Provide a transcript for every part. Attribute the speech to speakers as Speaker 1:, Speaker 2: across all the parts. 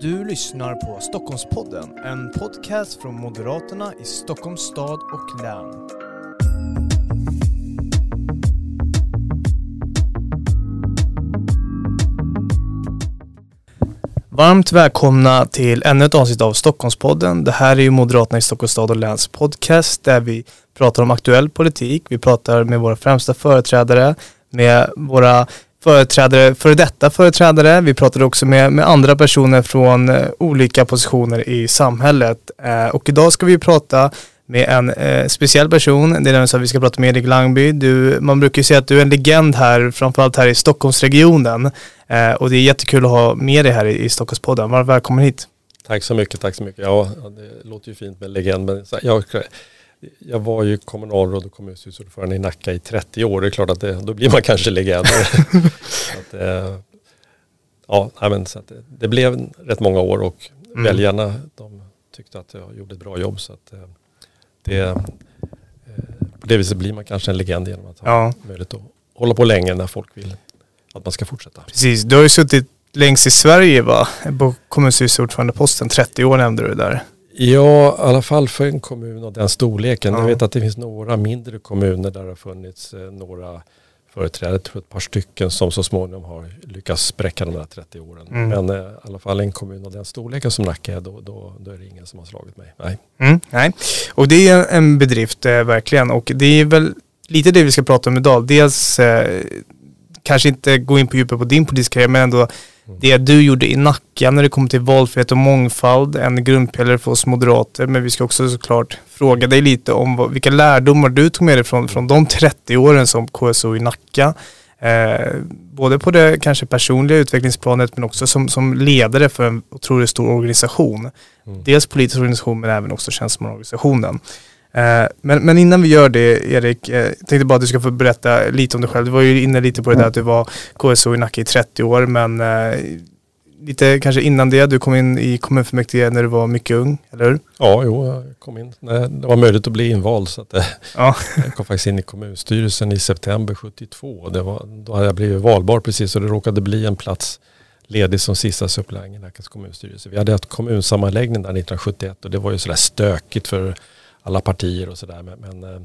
Speaker 1: Du lyssnar på Stockholmspodden, en podcast från Moderaterna i Stockholms stad och län. Varmt välkomna till ännu ett avsnitt av Stockholmspodden. Det här är ju Moderaterna i Stockholms stad och läns podcast där vi pratar om aktuell politik. Vi pratar med våra främsta företrädare, med våra företrädare, före detta företrädare. Vi pratade också med, med andra personer från eh, olika positioner i samhället. Eh, och idag ska vi prata med en eh, speciell person. Det är nämligen så att vi ska prata med Erik Langby. Du, man brukar ju säga att du är en legend här, framförallt här i Stockholmsregionen. Eh, och det är jättekul att ha med dig här i, i Stockholmspodden. Var välkommen hit.
Speaker 2: Tack så mycket, tack så mycket. Ja, det låter ju fint med legend, men jag, jag var ju kommunalråd och kommunstyrelseordförande i Nacka i 30 år. Det är klart att det, då blir man kanske legend. eh, ja, men, så att det, det, blev rätt många år och mm. väljarna de tyckte att jag gjorde ett bra jobb. Så att, eh, det, eh, på det viset blir man kanske en legend genom att ha ja. möjlighet att hålla på länge när folk vill att man ska fortsätta.
Speaker 1: Precis, du har ju suttit längst i Sverige va? På kommunstyrelseordförandeposten, 30 år nämnde du där.
Speaker 2: Ja, i alla fall för en kommun av den storleken. Ja. Jag vet att det finns några mindre kommuner där det har funnits eh, några företrädare, tror ett par stycken som så småningom har lyckats spräcka de där 30 åren. Mm. Men eh, i alla fall en kommun av den storleken som Nacka är, då, då, då, är det ingen som har slagit mig. Nej.
Speaker 1: Mm, nej. Och det är en bedrift eh, verkligen och det är väl lite det vi ska prata om idag. Dels eh, kanske inte gå in på djupet på din politiska karriär men ändå det du gjorde i Nacka när det kommer till valfrihet och mångfald, en grundpelare för oss moderater. Men vi ska också såklart fråga dig lite om vad, vilka lärdomar du tog med dig från, från de 30 åren som KSO i Nacka. Eh, både på det kanske personliga utvecklingsplanet men också som, som ledare för en otroligt stor organisation. Mm. Dels politisk organisation men även också tjänstemannaorganisationen. Eh, men, men innan vi gör det Erik, jag eh, tänkte bara att du ska få berätta lite om dig själv. Du var ju inne lite på det där att du var KSO i Nacka i 30 år men eh, lite kanske innan det, du kom in i kommunfullmäktige när du var mycket ung, eller hur?
Speaker 2: Ja, jo, jag kom in när det var möjligt att bli invald. Så att, ja. Jag kom faktiskt in i kommunstyrelsen i september 72. Det var, då hade jag blivit valbar precis och det råkade bli en plats ledig som sista suppleant i Nackas kommunstyrelse. Vi hade haft kommunsammanläggning där 1971 och det var ju sådär stökigt för alla partier och sådär. Men, men eh,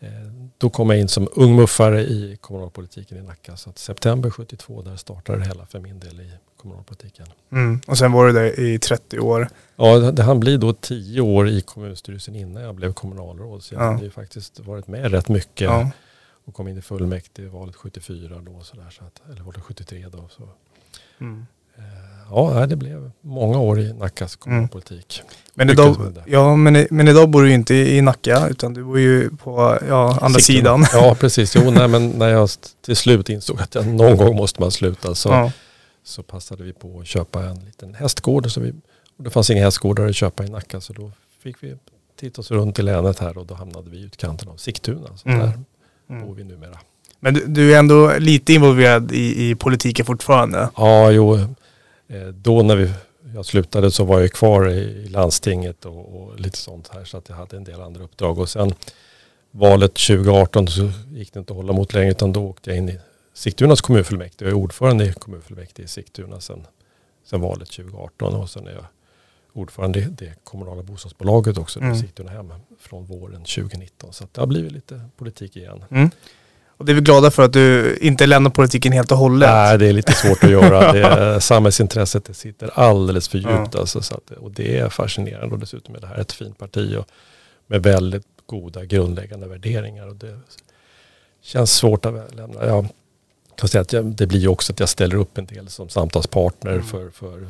Speaker 2: eh, då kom jag in som ung muffare i kommunalpolitiken i Nacka. Så att september 72 där startade det hela för min del i kommunalpolitiken.
Speaker 1: Mm. Och sen var du där i 30 år.
Speaker 2: Ja, det, det hann bli då 10 år i kommunstyrelsen innan jag blev kommunalråd. Så jag ja. hade ju faktiskt varit med rätt mycket. Ja. Och kom in i fullmäktige valet 74 då. Så där, så att, eller valet 73 då. Så. Mm. Eh, ja, det blev många år i Nackas kommunalpolitik. Mm.
Speaker 1: Men, idag, ja, men, men idag bor du inte i Nacka utan du bor ju på ja, andra Sikten. sidan.
Speaker 2: Ja, precis. Jo, nej, men när jag till slut insåg att jag, någon gång måste man sluta så, ja. så passade vi på att köpa en liten hästgård. Så vi, och det fanns inga hästgårdar att köpa i Nacka så då fick vi titta oss runt i länet här och då hamnade vi i utkanten av Sigtuna. Så mm. där mm. bor vi numera.
Speaker 1: Men du, du, är ändå lite involverad i, i politiken fortfarande?
Speaker 2: Ja, jo. Eh, då när vi, jag slutade så var jag kvar i landstinget och, och, lite sånt här så att jag hade en del andra uppdrag. Och sen valet 2018 så gick det inte att hålla mot längre utan då åkte jag in i Sigtunas kommunfullmäktige. Jag är ordförande i kommunfullmäktige i Sigtuna sen, sen valet 2018 och sen är jag ordförande i det kommunala bostadsbolaget också, mm. Sigtuna hem, från våren 2019. Så det har blivit lite politik igen. Mm.
Speaker 1: Och det är vi glada för att du inte lämnar politiken helt och hållet.
Speaker 2: Nej, det är lite svårt att göra. Det samhällsintresset det sitter alldeles för djupt. Ja. Alltså, så att, och det är fascinerande och dessutom är det här ett fint parti och med väldigt goda grundläggande värderingar. Och det känns svårt att lämna. Jag kan säga att jag, det blir också att jag ställer upp en del som samtalspartner mm. för, för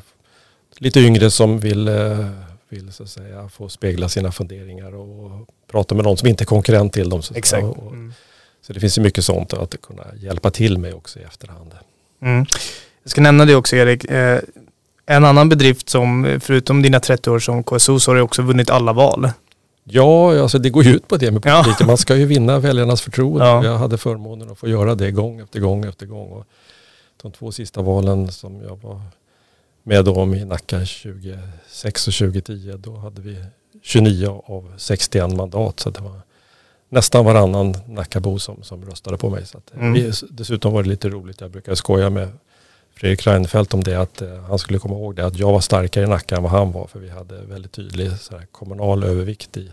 Speaker 2: lite yngre som vill, eh, vill så att säga, få spegla sina funderingar och prata med någon som inte är konkurrent till dem. Så
Speaker 1: Exakt. Och, mm.
Speaker 2: Så det finns ju mycket sånt att kunna hjälpa till med också i efterhand.
Speaker 1: Mm. Jag ska nämna det också Erik. Eh, en annan bedrift som, förutom dina 30 år som KSO, så har du också vunnit alla val.
Speaker 2: Ja, alltså det går ju ut på det med politiken. Ja. Man ska ju vinna väljarnas förtroende. Ja. Jag hade förmånen att få göra det gång efter gång efter gång. Och de två sista valen som jag var med om i Nacka 2006 och 2010, då hade vi 29 av 61 mandat. Så det var nästan varannan Nackabo som, som röstade på mig. Så att, mm. vi, dessutom var det lite roligt, jag brukar skoja med Fredrik Reinfeldt om det att eh, han skulle komma ihåg det att jag var starkare i Nacka än vad han var för vi hade väldigt tydlig här, kommunal övervikt i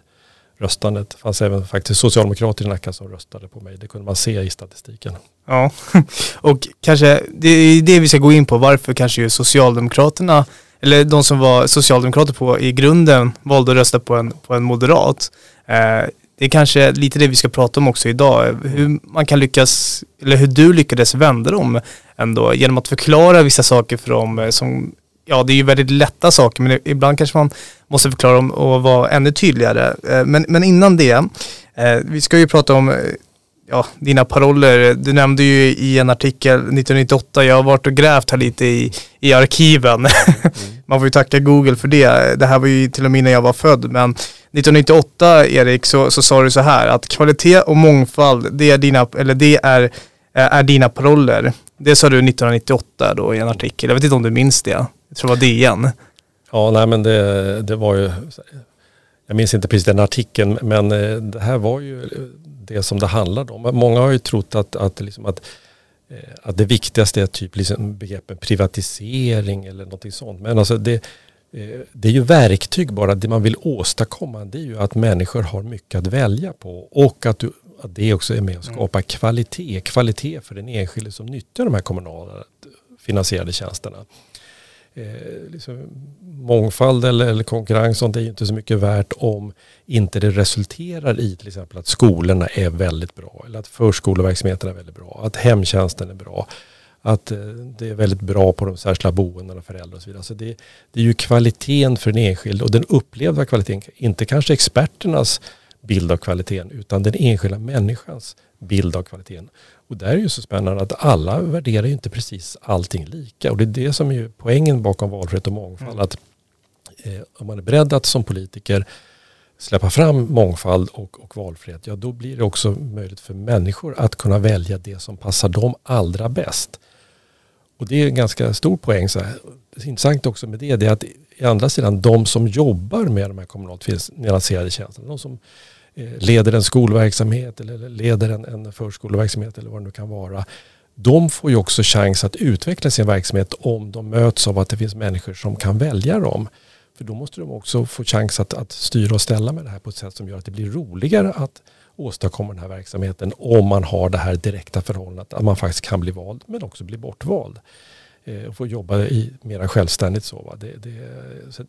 Speaker 2: röstandet. Det fanns även faktiskt socialdemokrater i Nacka som röstade på mig. Det kunde man se i statistiken.
Speaker 1: Ja, och kanske det är det vi ska gå in på. Varför kanske Socialdemokraterna, eller de som var socialdemokrater på i grunden valde att rösta på en, på en moderat. Eh, det är kanske lite det vi ska prata om också idag. Hur man kan lyckas, eller hur du lyckades vända dem ändå genom att förklara vissa saker för dem eh, som, ja det är ju väldigt lätta saker men ibland kanske man måste förklara dem och vara ännu tydligare. Eh, men, men innan det, eh, vi ska ju prata om ja, dina paroller. Du nämnde ju i en artikel 1998, jag har varit och grävt här lite i, i arkiven. Mm. Man får ju tacka Google för det. Det här var ju till och med innan jag var född. Men 1998 Erik så, så sa du så här att kvalitet och mångfald det är dina, eller det är, är dina paroller. Det sa du 1998 då i en artikel. Jag vet inte om du minns det. Jag tror det var DN.
Speaker 2: Ja, nej men det, det var ju, jag minns inte precis den artikeln, men eh, det här var ju det som det handlade om. Många har ju trott att, att, liksom att, eh, att det viktigaste är typ liksom begreppen privatisering eller någonting sånt. Men alltså det, eh, det är ju verktyg bara. Det man vill åstadkomma det är ju att människor har mycket att välja på och att, du, att det också är med och skapar kvalitet. Kvalitet för den enskilde som nyttjar de här kommunala finansierade tjänsterna eh, liksom, mångfald eller, eller konkurrens sånt är inte så mycket värt om inte det resulterar i till exempel att skolorna är väldigt bra eller att förskoleverksamheten är väldigt bra, att hemtjänsten är bra, att eh, det är väldigt bra på de särskilda boendena, föräldrar och så vidare. Så det, det är ju kvaliteten för den enskilde och den upplevda kvaliteten, inte kanske experternas bild av kvaliteten utan den enskilda människans bild av kvaliteten. Och där är ju så spännande att alla värderar ju inte precis allting lika. Och det är det som är poängen bakom valfrihet och mångfald. Mm. Att eh, om man är beredd att som politiker släppa fram mångfald och, och valfrihet, ja då blir det också möjligt för människor att kunna välja det som passar dem allra bäst. Och det är en ganska stor poäng. Så här. Intressant också med det, det är att i andra sidan de som jobbar med de här kommunalt finansierade tjänsterna, de som eh, leder en skolverksamhet eller leder en, en förskoleverksamhet eller vad det nu kan vara. De får ju också chans att utveckla sin verksamhet om de möts av att det finns människor som kan välja dem. För då måste de också få chans att, att styra och ställa med det här på ett sätt som gör att det blir roligare att åstadkomma den här verksamheten om man har det här direkta förhållandet att man faktiskt kan bli vald men också bli bortvald. Eh, och få jobba i mera självständigt så. Det, det, så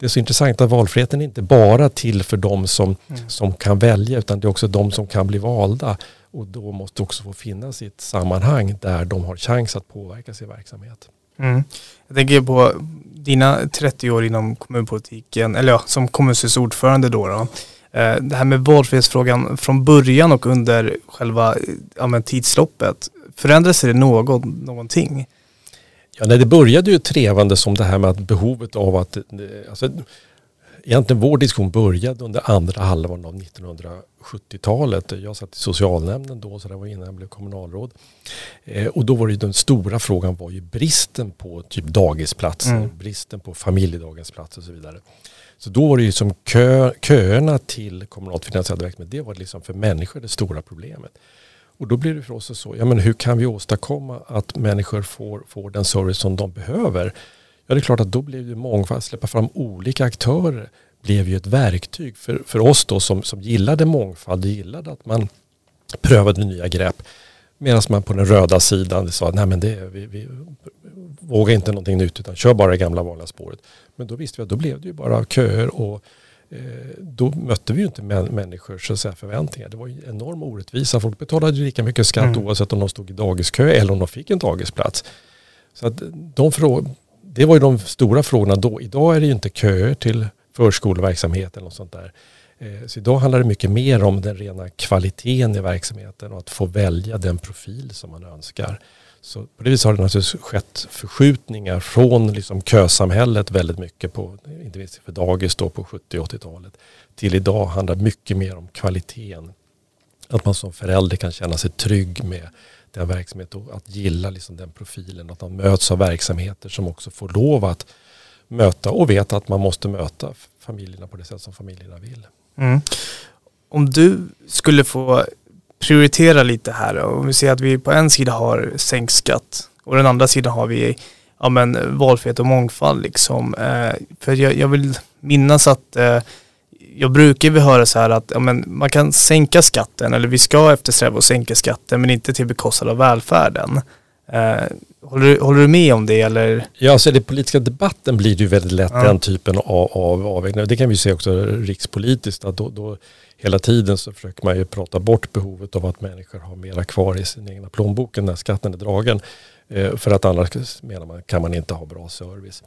Speaker 2: det är så intressant att valfriheten är inte bara till för de som, mm. som kan välja utan det är också de som kan bli valda. Och då måste också få finnas i ett sammanhang där de har chans att påverka sin verksamhet.
Speaker 1: Mm. Jag tänker på dina 30 år inom kommunpolitiken, eller ja, som kommunstyrelseordförande då. då. Eh, det här med valfrihetsfrågan från början och under själva ja, tidsloppet. Förändrades det något, någonting?
Speaker 2: Ja, nej, det började ju trevande som det här med att behovet av att, alltså, egentligen vår diskussion började under andra halvan av 1970-talet. Jag satt i socialnämnden då, så det var innan jag blev kommunalråd. Eh, och då var det den stora frågan var ju bristen på typ dagisplatser, mm. bristen på familjedaghemsplatser och så vidare. Så då var det ju som kö, köerna till kommunalt finansierad verksamhet, det var liksom för människor det stora problemet. Och då blir det för oss så, ja men hur kan vi åstadkomma att människor får, får den service som de behöver? Ja det är klart att då blir det mångfald, släppa fram olika aktörer blev ju ett verktyg för, för oss då som, som gillade mångfald, gillade att man prövade nya grepp. Medan man på den röda sidan sa, nej men det, vi, vi vågar inte någonting nytt utan kör bara det gamla vanliga spåret. Men då visste vi att då blev det ju bara köer och då mötte vi ju inte människors så säga, förväntningar. Det var ju enorm orättvisa. Folk betalade lika mycket skatt mm. oavsett om de stod i dagiskö eller om de fick en dagisplats. Så att de det var ju de stora frågorna då. Idag är det ju inte köer till förskoleverksamhet eller något sånt där. Eh, så idag handlar det mycket mer om den rena kvaliteten i verksamheten och att få välja den profil som man önskar. Så på det viset har det naturligtvis skett förskjutningar från liksom kösamhället väldigt mycket på, inte minst för dagis då på 70 80-talet, till idag handlar mycket mer om kvaliteten. Att man som förälder kan känna sig trygg med den verksamheten och att gilla liksom den profilen. Att man möts av verksamheter som också får lov att möta och vet att man måste möta familjerna på det sätt som familjerna vill.
Speaker 1: Mm. Om du skulle få prioritera lite här. Om vi ser att vi på en sida har sänkt skatt Och den andra sidan har vi ja, men, valfrihet och mångfald. Liksom. Eh, för jag, jag, vill minnas att eh, jag brukar vi höra så här att ja, men, man kan sänka skatten eller vi ska eftersträva att sänka skatten men inte till bekostnad av välfärden. Eh, håller, du, håller du med om det eller?
Speaker 2: Ja, så i den politiska debatten blir det ju väldigt lätt ja. den typen av, av avvägningar. Det kan vi se också rikspolitiskt att då, då hela tiden så försöker man ju prata bort behovet av att människor har mera kvar i sin egna plånboken när skatten är dragen. Eh, för att annars menar man, kan man inte ha bra service.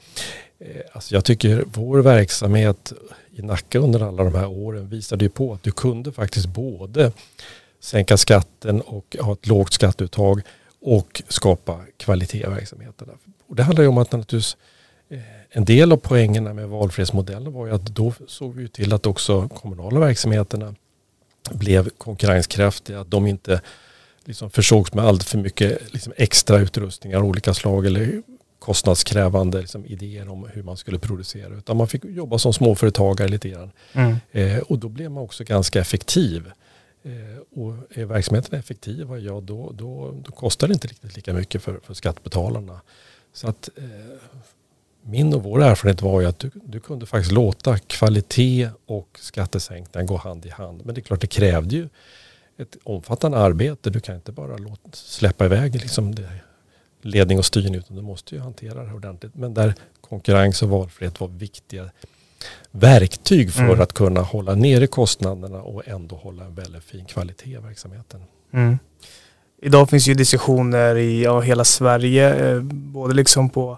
Speaker 2: Eh, alltså jag tycker vår verksamhet i Nacka under alla de här åren visade ju på att du kunde faktiskt både sänka skatten och ha ett lågt skatteuttag och skapa kvalitet i verksamheterna. Och det handlar ju om att naturligtvis eh, en del av poängerna med valfrihetsmodellen var ju att då såg vi till att också kommunala verksamheterna blev konkurrenskraftiga. Att de inte liksom försågs med allt för mycket liksom extra utrustningar av olika slag eller kostnadskrävande liksom, idéer om hur man skulle producera. Utan man fick jobba som småföretagare lite grann. Mm. Eh, och då blev man också ganska effektiv. Eh, och är verksamheten effektiva, ja då, då, då, kostar det inte riktigt lika mycket för, för skattebetalarna. Så att eh, min och vår erfarenhet var ju att du, du kunde faktiskt låta kvalitet och skattesänkningar gå hand i hand. Men det är klart det krävde ju ett omfattande arbete. Du kan inte bara låta, släppa iväg liksom det, ledning och styrning utan du måste ju hantera det ordentligt. Men där konkurrens och valfrihet var viktiga verktyg för mm. att kunna hålla nere kostnaderna och ändå hålla en väldigt fin kvalitet i verksamheten. Mm.
Speaker 1: Idag finns ju diskussioner i ja, hela Sverige, eh, både liksom på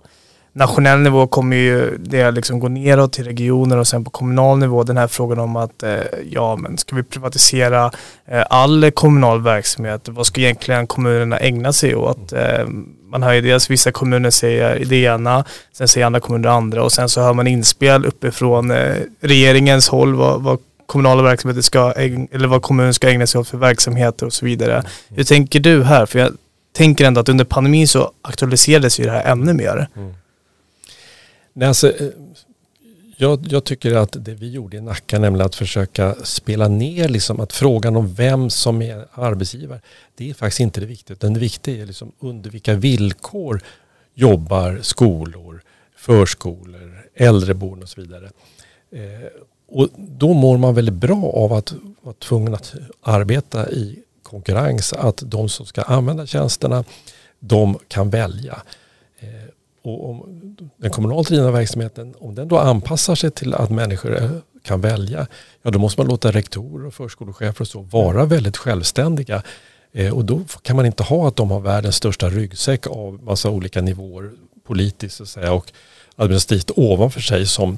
Speaker 1: nationell nivå kommer ju det liksom gå neråt till regioner och sen på kommunal nivå den här frågan om att eh, ja men ska vi privatisera eh, all kommunal verksamhet? Vad ska egentligen kommunerna ägna sig åt? Eh, man hör ju dels vissa kommuner säger det ena, sen säger andra kommuner det andra och sen så hör man inspel uppifrån eh, regeringens håll vad, vad kommunala verksamheter ska, eller vad kommunen ska ägna sig åt för verksamheter och så vidare. Hur tänker du här? För jag tänker ändå att under pandemin så aktualiserades ju det här ännu mer. Mm.
Speaker 2: Nej, alltså, eh, jag, jag, tycker att det vi gjorde i Nacka, nämligen att försöka spela ner liksom att frågan om vem som är arbetsgivare, det är faktiskt inte det viktiga. Utan det viktiga är liksom under vilka villkor jobbar skolor, förskolor, äldreboenden och så vidare. Eh, och då mår man väldigt bra av att vara tvungen att arbeta i konkurrens. Att de som ska använda tjänsterna, de kan välja. Eh, och om den kommunalt drivna verksamheten, om den då anpassar sig till att människor kan välja, ja då måste man låta rektorer och förskolechefer och så vara väldigt självständiga. Eh, och då kan man inte ha att de har världens största ryggsäck av massa olika nivåer politiskt så säga, och administrativt ovanför sig som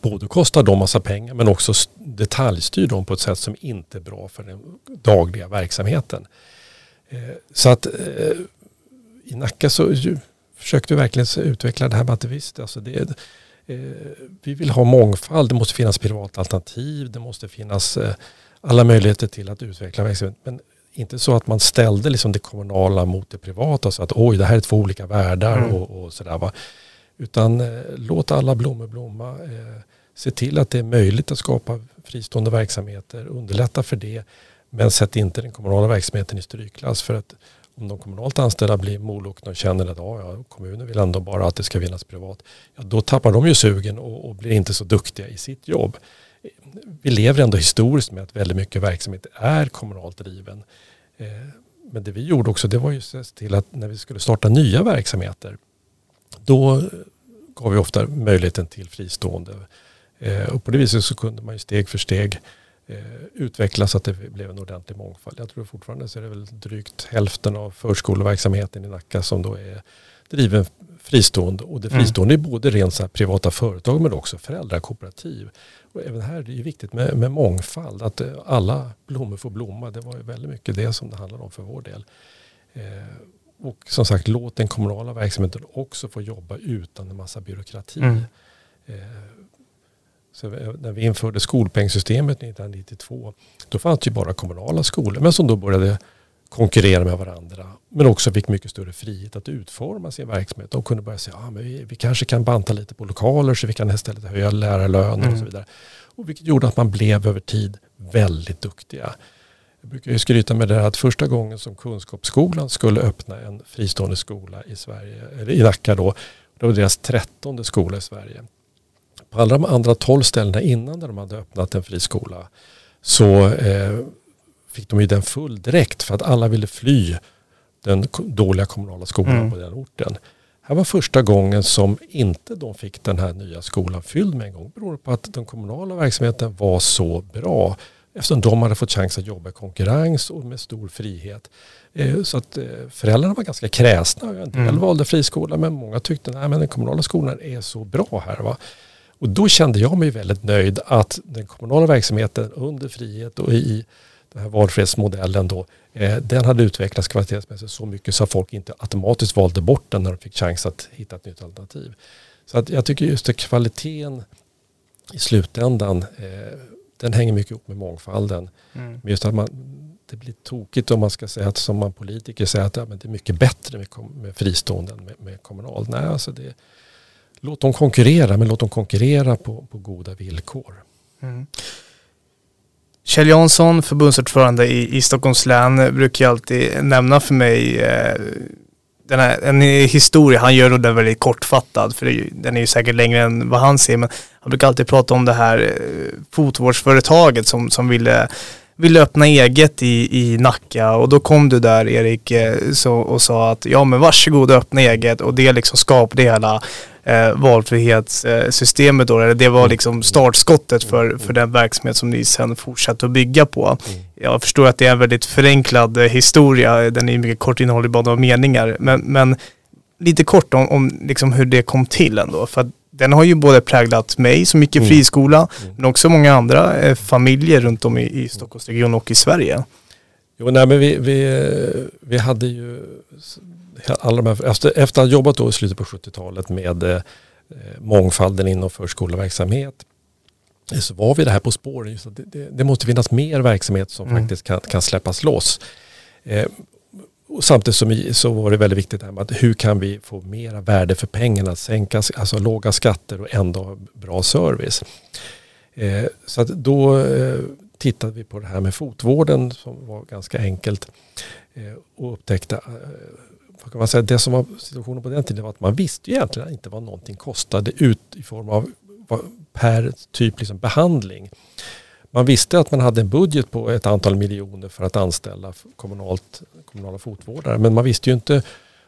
Speaker 2: både kostar dem massa pengar men också detaljstyr dem på ett sätt som inte är bra för den dagliga verksamheten. Eh, så att eh, i Nacka så försökte verkligen utveckla det här med att visst, alltså det, eh, vi vill ha mångfald, det måste finnas privata alternativ, det måste finnas eh, alla möjligheter till att utveckla verksamhet. Men inte så att man ställde liksom det kommunala mot det privata så att oj det här är två olika världar mm. och, och sådär. Va? Utan eh, låt alla blommor blomma. Eh, se till att det är möjligt att skapa fristående verksamheter, underlätta för det. Men sätt inte den kommunala verksamheten i strykklass. För att om de kommunalt anställda blir molokna och känner att ja, kommunen vill ändå bara att det ska finnas privat, ja, då tappar de ju sugen och, och, blir inte så duktiga i sitt jobb. Vi lever ändå historiskt med att väldigt mycket verksamhet är kommunalt driven. Eh, men det vi gjorde också det var ju se till att när vi skulle starta nya verksamheter då gav vi ofta möjligheten till fristående. Eh, och på det viset så kunde man ju steg för steg eh, utvecklas så att det blev en ordentlig mångfald. Jag tror fortfarande så är det väl drygt hälften av förskoleverksamheten i Nacka som då är driven fristående. Och det mm. fristående mm. är både rent så privata företag men också föräldrakooperativ. Och även här är det viktigt med, med mångfald. Att eh, alla blommor får blomma. Det var ju väldigt mycket det som det handlade om för vår del. Eh, och som sagt, låt den kommunala verksamheten också få jobba utan en massa byråkrati. Mm. Eh, så när vi införde skolpengssystemet 1992 då fanns det ju bara kommunala skolor men som då började konkurrera med varandra men också fick mycket större frihet att utforma sin verksamhet. De kunde börja säga att ah, vi, vi kanske kan banta lite på lokaler så vi kan istället höja lärarlöner mm. och så vidare. Och vilket gjorde att man blev över tid väldigt duktiga. Jag brukar ju skryta med det att första gången som Kunskapsskolan skulle öppna en fristående skola i Sverige, eller i Nacka då, det var deras trettonde skola i Sverige. På alla de andra tolv ställena innan där de hade öppnat en friskola så eh, fick de ju den full direkt för att alla ville fly den dåliga kommunala skolan mm. på den orten. Här var första gången som inte de fick den här nya skolan fylld med en gång. Beror på att den kommunala verksamheten var så bra. Eftersom de hade fått chans att jobba i konkurrens och med stor frihet. Eh, så att eh, föräldrarna var ganska kräsna. En del mm. valde friskola men många tyckte att den kommunala skolan är så bra här. Va? Och då kände jag mig väldigt nöjd att den kommunala verksamheten under frihet och i den här valfrihetsmodellen då, eh, den hade utvecklats kvalitetsmässigt så mycket så att folk inte automatiskt valde bort den när de fick chans att hitta ett nytt alternativ. Så att jag tycker just det kvaliteten i slutändan, eh, den hänger mycket ihop med mångfalden. Mm. Men just att man, det blir tokigt om man ska säga att som man politiker säger att ja, men det är mycket bättre med, med fristående än med, med kommunalt. Nej, alltså det, låt dem konkurrera, men låt dem konkurrera på, på goda villkor. Mm.
Speaker 1: Kjell Jansson, förbundsordförande i, i Stockholms län, brukar alltid nämna för mig eh, den här, en historia, han gör den väldigt kortfattad för är, den är ju säkert längre än vad han ser men han brukar alltid prata om det här eh, fotvårdsföretaget som, som ville ville öppna eget i, i Nacka och då kom du där Erik eh, så, och sa att ja men varsågod öppna eget och det liksom skapade hela eh, valfrihetssystemet då, eller det var liksom startskottet för, för den verksamhet som ni sen fortsatte att bygga på. Mm. Jag förstår att det är en väldigt förenklad eh, historia, den är mycket kort innehåller bara några meningar, men, men lite kort om, om liksom hur det kom till ändå. För att den har ju både präglat mig som i mm. friskola, mm. men också många andra eh, familjer runt om i, i Stockholmsregionen och i Sverige.
Speaker 2: Jo, nej, men vi, vi, vi hade ju alla de här, efter, efter att ha jobbat då i slutet på 70-talet med eh, mångfalden inom förskoleverksamhet så var vi det här på spåren. Det, det, det, måste finnas mer verksamhet som mm. faktiskt kan, kan släppas loss. Eh, och samtidigt som, så var det väldigt viktigt med att hur kan vi få mera värde för pengarna, sänka alltså låga skatter och ändå ha bra service. Eh, så att då eh, tittade vi på det här med fotvården som var ganska enkelt eh, och upptäckte eh, vad kan man säga, det som var situationen på den tiden var att man visste ju egentligen inte vad någonting kostade ut i form av per typ liksom behandling. Man visste att man hade en budget på ett antal miljoner för att anställa kommunalt, kommunala fotvårdare men man visste ju inte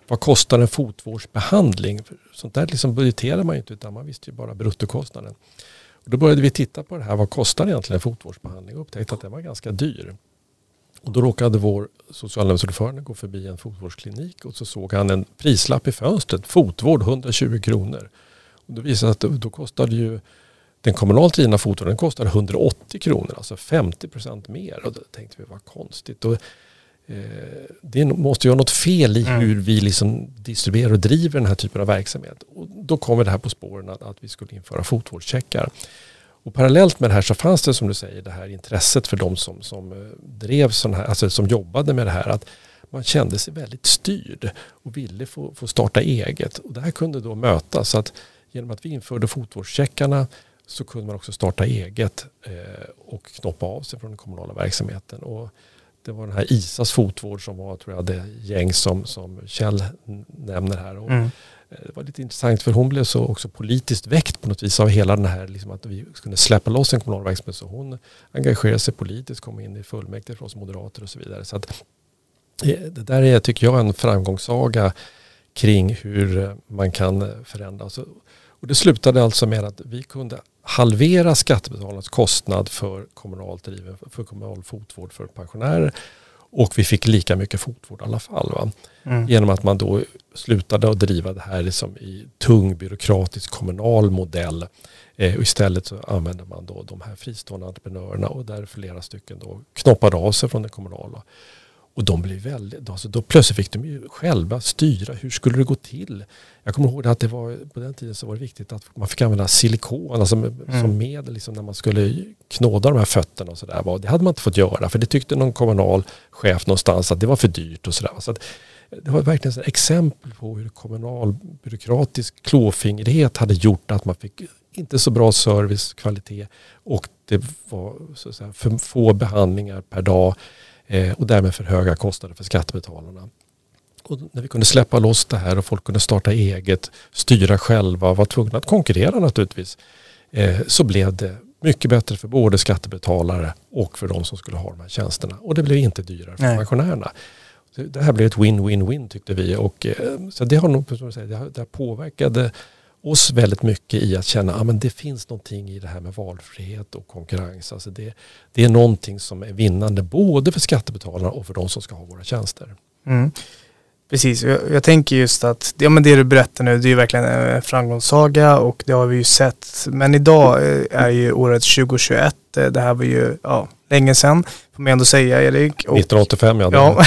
Speaker 2: vad kostar en fotvårdsbehandling. Sånt där liksom budgeterade man ju inte utan man visste ju bara bruttokostnaden. Och då började vi titta på det här, vad kostar egentligen en fotvårdsbehandling och upptäckte att den var ganska dyr. Och då råkade vår socialnämndsordförande gå förbi en fotvårdsklinik och så såg han en prislapp i fönstret. Fotvård 120 kronor. Och då visade det att då kostade ju den kommunalt drivna fotvården kostade 180 kronor, alltså 50 procent mer. Och då tänkte vi, vad konstigt. Och, eh, det måste ju vara något fel i mm. hur vi liksom distribuerar och driver den här typen av verksamhet. Och då kommer det här på spåren att, att vi skulle införa fotvårdscheckar. Och parallellt med det här så fanns det som du säger det här intresset för de som, som eh, drev sån här, alltså som jobbade med det här. Att man kände sig väldigt styrd och ville få, få starta eget. Och det här kunde då mötas. Så att genom att vi införde fotvårdscheckarna så kunde man också starta eget eh, och knoppa av sig från den kommunala verksamheten. Och det var den här ISAs fotvård som var tror jag, det gäng som, som Kjell nämner här. Och mm. Eh, det var lite intressant för hon blev så också politiskt väckt på något vis av hela den här, liksom att vi skulle släppa loss en kommunal verksamhet. Så hon engagerade sig politiskt, kom in i fullmäktige för oss moderater och så vidare. Så att, eh, det där är, tycker jag, en framgångssaga kring hur man kan förändra. Och det slutade alltså med att vi kunde halvera skattebetalarnas kostnad för kommunalt driven, för kommunal fotvård för pensionärer och vi fick lika mycket fotvård i alla fall. Mm. Genom att man då slutade att driva det här liksom i tung byråkratisk kommunal modell. Eh, och istället så använder man då de här fristående entreprenörerna och där flera stycken då knoppade av sig från det kommunala. Och de blev väldigt, alltså då plötsligt fick de ju själva styra hur skulle det gå till. Jag kommer ihåg att det var, på den tiden så var det viktigt att man fick använda silikon alltså mm. som medel liksom när man skulle knåda de här fötterna och sådär. Det hade man inte fått göra för det tyckte någon kommunal chef någonstans att det var för dyrt och sådär. Så det var verkligen ett exempel på hur kommunal byråkratisk klåfingrighet hade gjort att man fick inte så bra service, kvalitet och det var så att säga, för få behandlingar per dag och därmed för höga kostnader för skattebetalarna. Och när vi kunde släppa loss det här och folk kunde starta eget, styra själva, var tvungna att konkurrera naturligtvis, eh, så blev det mycket bättre för både skattebetalare och för de som skulle ha de här tjänsterna. Och det blev inte dyrare för Nej. pensionärerna. Det här blev ett win-win-win tyckte vi. Och, eh, så det har nog det påverkade oss väldigt mycket i att känna att ah, det finns någonting i det här med valfrihet och konkurrens. Alltså det, det är någonting som är vinnande både för skattebetalarna och för de som ska ha våra tjänster. Mm.
Speaker 1: Precis, jag, jag, tänker just att ja, men det du berättar nu det är ju verkligen en framgångssaga och det har vi ju sett. Men idag eh, är ju året 2021. Eh, det här var ju ja, länge sedan, får man ändå säga Erik.
Speaker 2: Och, 1985 ja.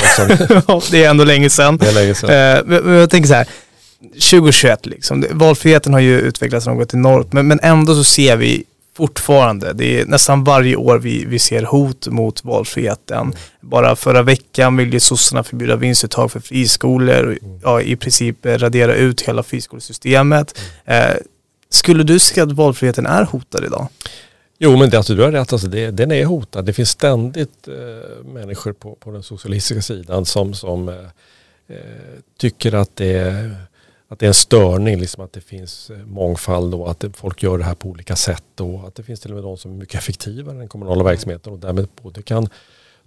Speaker 1: ja, det är ändå länge sedan.
Speaker 2: Det är länge sedan.
Speaker 1: Eh, men jag tänker så här, 2021 liksom, valfriheten har ju utvecklats något enormt men, men ändå så ser vi fortfarande. Det är nästan varje år vi, vi ser hot mot valfriheten. Bara förra veckan ville sossarna förbjuda vinstuttag för friskolor ja, i princip radera ut hela friskolesystemet. Eh, skulle du se att valfriheten är hotad idag?
Speaker 2: Jo men det, alltså, du har rätt, alltså, det, den är hotad. Det finns ständigt eh, människor på, på den socialistiska sidan som, som eh, eh tycker att det är att det är en störning, liksom att det finns eh, mångfald och att folk gör det här på olika sätt och att det finns till och med de som är mycket effektivare än den kommunala verksamheten och därmed både kan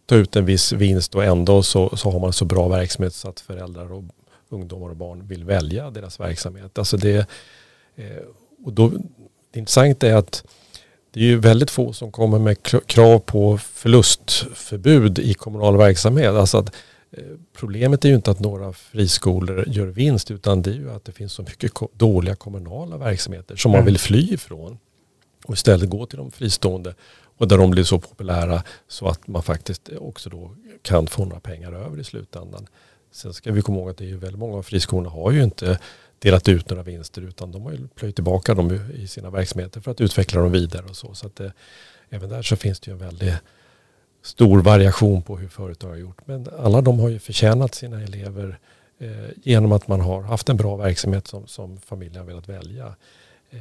Speaker 2: ta ut en viss vinst och ändå så, så har man så bra verksamhet så att föräldrar och ungdomar och barn vill välja deras verksamhet. Alltså det, eh, och då, det intressanta är att det är ju väldigt få som kommer med krav på förlustförbud i kommunal verksamhet. Alltså att Problemet är ju inte att några friskolor gör vinst utan det är ju att det finns så mycket dåliga kommunala verksamheter som man mm. vill fly ifrån och istället gå till de fristående och där de blir så populära så att man faktiskt också då kan få några pengar över i slutändan. Sen ska vi komma ihåg att det är väldigt många av friskolorna har ju inte delat ut några vinster utan de har ju plöjt tillbaka dem i sina verksamheter för att utveckla dem vidare och så. Så att det, även där så finns det ju en väldig stor variation på hur företag har gjort. Men alla de har ju förtjänat sina elever eh, genom att man har haft en bra verksamhet som, som familjen har velat välja. Eh,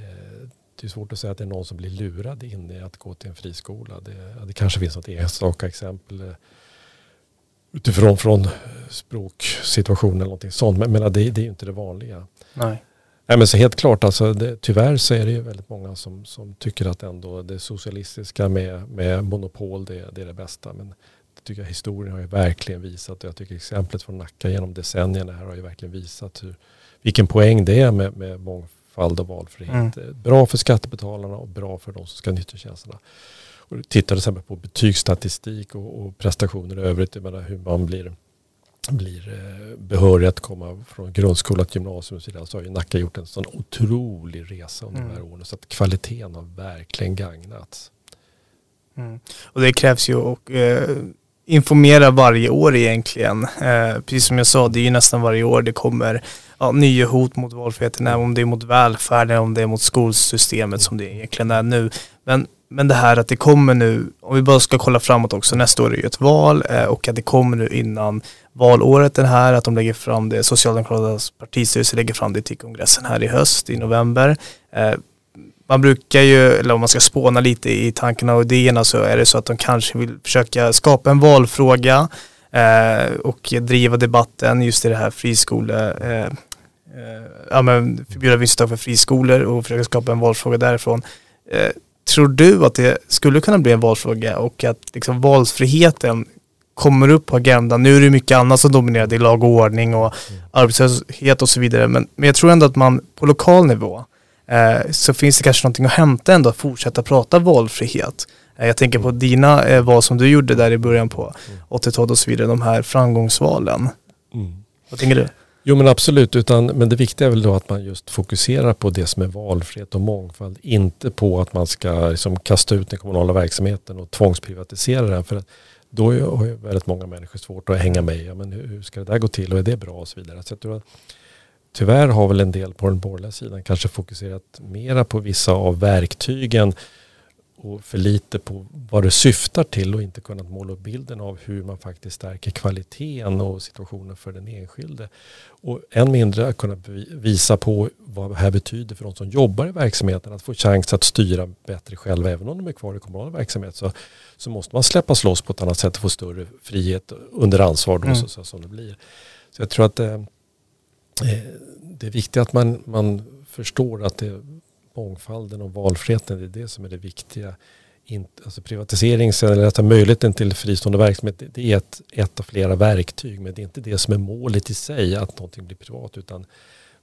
Speaker 2: det är svårt att säga att det är någon som blir lurad in i att gå till en friskola. Det, det kanske finns något enstaka exempel eh, utifrån från språksituationen eller någonting sånt. Men, men det, det är ju inte det vanliga.
Speaker 1: Nej.
Speaker 2: Nej, men så helt klart, alltså, det, tyvärr så är det ju väldigt många som, som tycker att ändå det socialistiska med, med monopol det, det är det bästa. Men det tycker jag historien har ju verkligen visat och jag tycker exemplet från Nacka genom decennierna här har ju verkligen visat hur, vilken poäng det är med, med mångfald och valfrihet. Mm. Bra för skattebetalarna och bra för de som ska nyttja tjänsterna. Och tittade till exempel på betygsstatistik och, och prestationer i övrigt, menar, hur man blir blir eh, behörig att komma från grundskola till gymnasium och så vidare så har ju Nacka gjort en sån otrolig resa under mm. de här mm. åren så att kvaliteten har verkligen gagnats.
Speaker 1: Mm. Och det krävs ju att eh, informera varje år egentligen. Eh, precis som jag sa, det är ju nästan varje år det kommer ja, nya hot mot valfriheten, även om det är mot välfärden, om det är mot skolsystemet som det egentligen är nu. Men men det här att det kommer nu, om vi bara ska kolla framåt också, nästa år är ju ett val eh, och att det kommer nu innan valåret den här, att de lägger fram det, Socialdemokraternas partistyrelse lägger fram det till kongressen här i höst, i november. Eh, man brukar ju, eller om man ska spåna lite i tankarna och idéerna så är det så att de kanske vill försöka skapa en valfråga eh, och driva debatten just i det här friskole, eh, eh, ja men förbjuda vinstuttag för friskolor och försöka skapa en valfråga därifrån. Eh, Tror du att det skulle kunna bli en valfråga och att liksom valfriheten kommer upp på agendan. Nu är det mycket annat som dominerar, det är lag och ordning och mm. arbetslöshet och så vidare. Men, men jag tror ändå att man på lokal nivå eh, så finns det kanske någonting att hämta ändå att fortsätta prata valfrihet. Eh, jag tänker på dina eh, val som du gjorde där i början på 80-talet mm. och så vidare, de här framgångsvalen. Mm. Vad tänker du?
Speaker 2: Jo men absolut, utan, men det viktiga är väl då att man just fokuserar på det som är valfrihet och mångfald. Inte på att man ska liksom kasta ut den kommunala verksamheten och tvångsprivatisera den. För då har ju väldigt många människor svårt att hänga med. Ja, men hur ska det där gå till och är det bra och så vidare. Så jag tror att, tyvärr har väl en del på den borgerliga sidan kanske fokuserat mera på vissa av verktygen och för lite på vad det syftar till och inte kunnat måla upp bilden av hur man faktiskt stärker kvaliteten och situationen för den enskilde. Och än mindre att kunna visa på vad det här betyder för de som jobbar i verksamheten att få chans att styra bättre själva även om de är kvar i kommunal verksamhet så, så måste man släppas loss på ett annat sätt och få större frihet under ansvar då, mm. så, så, som det blir. Så jag tror att eh, eh det är viktigt att man, man förstår att det mångfalden och valfriheten, det är det som är det viktiga. alltså privatisering, eller att ha möjligheten till fristående verksamhet, det är ett, ett av flera verktyg. Men det är inte det som är målet i sig, att någonting blir privat. Utan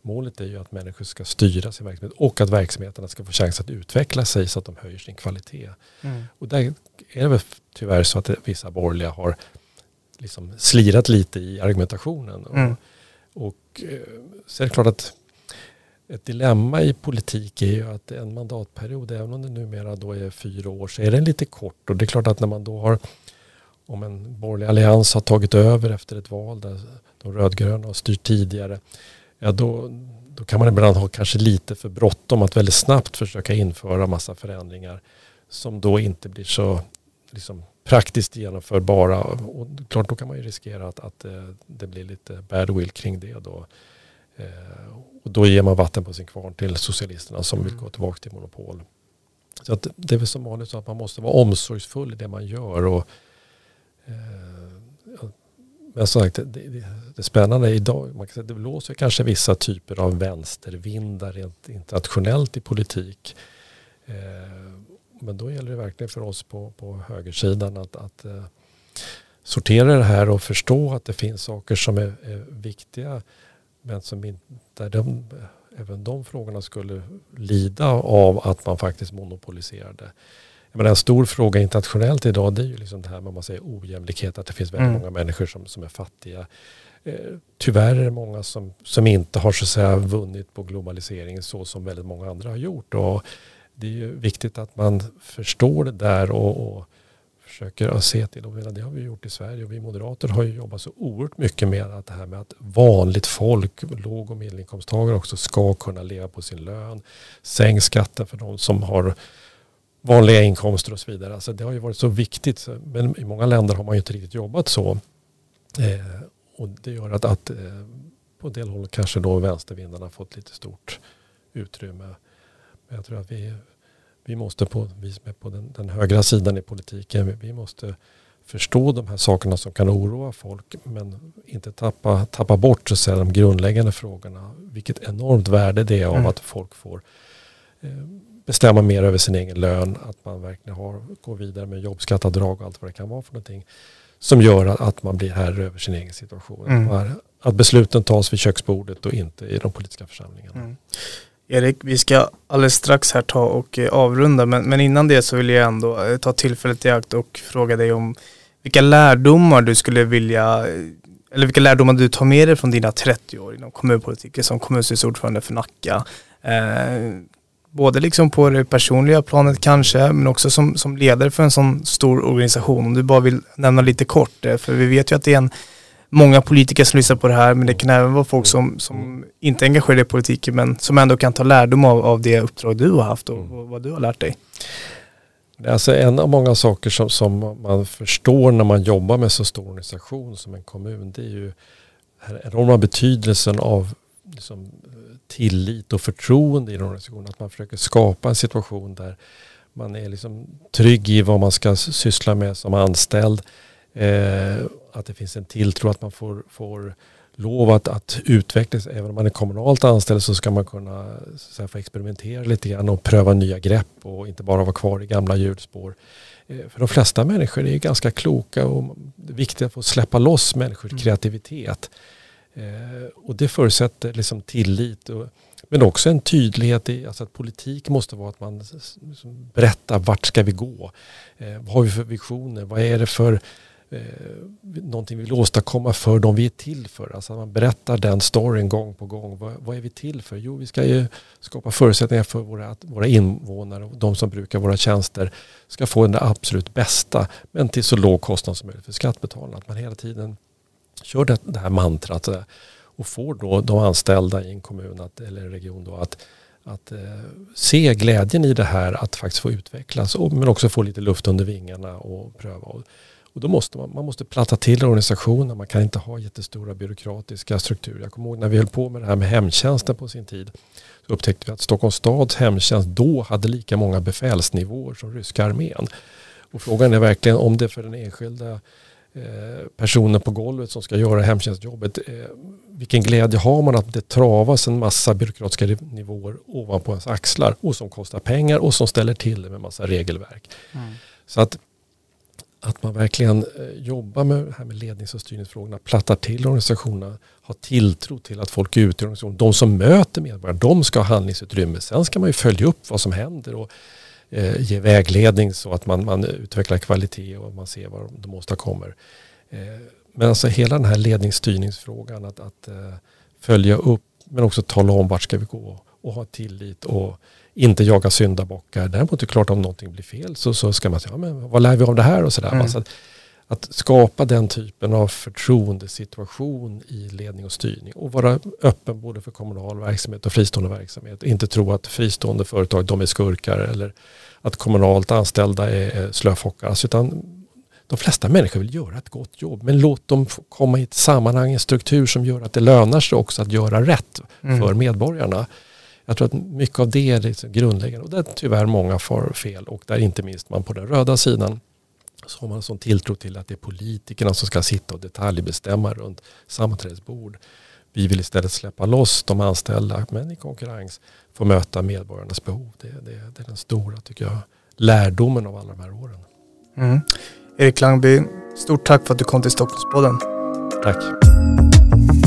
Speaker 2: målet är ju att människor ska styra sin verksamhet och att verksamheterna ska få chans att utveckla sig så att de höjer sin kvalitet. Mm. Och där är det väl tyvärr så att vissa borgerliga har liksom slirat lite i argumentationen. Mm. Och, och eh, så är det klart att ett dilemma i politik är ju att en mandatperiod, även om det numera då är fyra år, så är den lite kort. Och det är klart att när man då har, om en borgerlig allians har tagit över efter ett val där de rödgröna har styrt tidigare, ja då, då kan man ibland ha kanske lite för bråttom att väldigt snabbt försöka införa massa förändringar som då inte blir så liksom, praktiskt genomförbara. Och klart, då kan man ju riskera att, att eh, det blir lite badwill kring det då. Eh, och då ger man vatten på sin kvarn till socialisterna som vill mm. gå tillbaka till monopol. Så att det är väl som vanligt så att man måste vara omsorgsfull i det man gör. Och, eh, men som sagt, det, det, det spännande idag, man kan säga, det blåser kanske vissa typer av vänstervindar rent internationellt i politik. Eh, men då gäller det verkligen för oss på, på högersidan att, att eh, sortera det här och förstå att det finns saker som är, är viktiga men som inte, där de, även de frågorna skulle lida av att man faktiskt monopoliserade. Menar, en stor fråga internationellt idag det är ju liksom det här med man säger ojämlikhet, att det finns väldigt mm. många människor som, som är fattiga. Eh, tyvärr är det många som, som inte har så säga vunnit på globaliseringen så som väldigt många andra har gjort. Och det är ju viktigt att man förstår det där och, och försöker att se till. Och det har vi gjort i Sverige och vi moderater har ju jobbat så oerhört mycket med att det här med att vanligt folk, låg och medelinkomsttagare också ska kunna leva på sin lön. Sänk skatten för de som har vanliga inkomster och så vidare. Alltså det har ju varit så viktigt. Men i många länder har man ju inte riktigt jobbat så. Eh, och det gör att, att eh, på en del håll kanske då vänstervindarna fått lite stort utrymme. Men jag tror att vi vi måste på, vi som är på den, den högra sidan i politiken, vi måste förstå de här sakerna som kan oroa folk men inte tappa, tappa bort så säga, de grundläggande frågorna. Vilket enormt värde det är av mm. att folk får eh, bestämma mer över sin egen lön. Att man verkligen har, går vidare med jobbskattavdrag och allt vad det kan vara för någonting. Som gör att man blir herre över sin egen situation. Mm. Att besluten tas vid köksbordet och inte i de politiska församlingarna. Mm.
Speaker 1: Erik, vi ska alldeles strax här ta och eh, avrunda, men, men innan det så vill jag ändå eh, ta tillfället i akt och fråga dig om vilka lärdomar du skulle vilja, eh, eller vilka lärdomar du tar med dig från dina 30 år inom kommunpolitiken som kommunstyrelseordförande för Nacka. Eh, både liksom på det personliga planet kanske, men också som, som ledare för en sån stor organisation. Om du bara vill nämna lite kort, för vi vet ju att det är en många politiker som lyssnar på det här men det kan även vara folk som, som inte är engagerade i politiken men som ändå kan ta lärdom av, av det uppdrag du har haft och, och mm. vad du har lärt dig.
Speaker 2: Alltså en av många saker som, som man förstår när man jobbar med så stor organisation som en kommun det är ju den enorma betydelsen av liksom, tillit och förtroende i en organisation. Att man försöker skapa en situation där man är liksom trygg i vad man ska syssla med som anställd. Eh, att det finns en tilltro att man får, får lov att, att utvecklas. Även om man är kommunalt anställd så ska man kunna så få experimentera lite grann och pröva nya grepp och inte bara vara kvar i gamla hjulspår. Eh, för de flesta människor är ganska kloka och det är viktigt att få släppa loss människors mm. kreativitet. Eh, och det förutsätter liksom tillit. Och, men också en tydlighet i alltså att politik måste vara att man berättar vart ska vi gå? Eh, vad har vi för visioner? Vad är det för eh, någonting vi vill åstadkomma för de vi är till för. Alltså man berättar den storyn gång på gång. Vad, vad, är vi till för? Jo, vi ska ju skapa förutsättningar för våra, våra invånare och de som brukar våra tjänster ska få det absolut bästa men till så låg kostnad som möjligt för skattebetalarna. Att man hela tiden kör det, det här mantrat och får då de anställda i en kommun att, eller en region då att att eh, se glädjen i det här att faktiskt få utvecklas och, men också få lite luft under vingarna och pröva. Och, och då måste man, man måste platta till organisationen. Man kan inte ha jättestora byråkratiska strukturer. Jag kommer ihåg när vi höll på med det här med hemtjänsten på sin tid. Så upptäckte vi att Stockholms stads hemtjänst då hade lika många befälsnivåer som ryska armén. Och frågan är verkligen om det för den enskilda Eh, personen på golvet som ska göra hemtjänstjobbet. Eh, vilken glädje har man att det travas en massa byråkratiska nivåer ovanpå ens axlar och som kostar pengar och som ställer till det med massa regelverk. Mm. Så att, att man verkligen eh, jobbar med det här med lednings och styrningsfrågorna, plattar till organisationerna, har tilltro till att folk ute i organisationen, de som möter medborgarna, de ska ha handlingsutrymme. Sen ska man ju följa upp vad som händer och eh, ge vägledning så att man, man utvecklar kvalitet och man ser vad de åstadkommer. Eh, men alltså hela den här ledningsstyrningsfrågan att, att eh, följa upp men också tala om vart ska vi gå och ha tillit och inte jaga syndabockar. Däremot är det klart om någonting blir fel så, så ska man säga, ja, men vad lär vi av det här och sådär. Mm. Så att, att skapa den typen av förtroendesituation i ledning och styrning och vara öppen både för kommunal verksamhet och fristående verksamhet. Inte tro att fristående företag de är skurkar eller att kommunalt anställda är slöfockar. Alltså, utan de flesta människor vill göra ett gott jobb men låt dem komma i ett sammanhang, en struktur som gör att det lönar sig också att göra rätt mm. för medborgarna. Jag tror att mycket av det är liksom grundläggande och där tyvärr många får fel och där inte minst man på den röda sidan så har man en sån tilltro till att det är politikerna som ska sitta och detaljbestämma runt sammanträdesbord. Vi vill istället släppa loss de anställda men i konkurrens få möta medborgarnas behov. Det, det, det är den stora tycker jag, lärdomen av alla de här åren.
Speaker 1: Mm. Erik Langby, stort tack för att du kom till Stockholmspodden.
Speaker 2: Tack.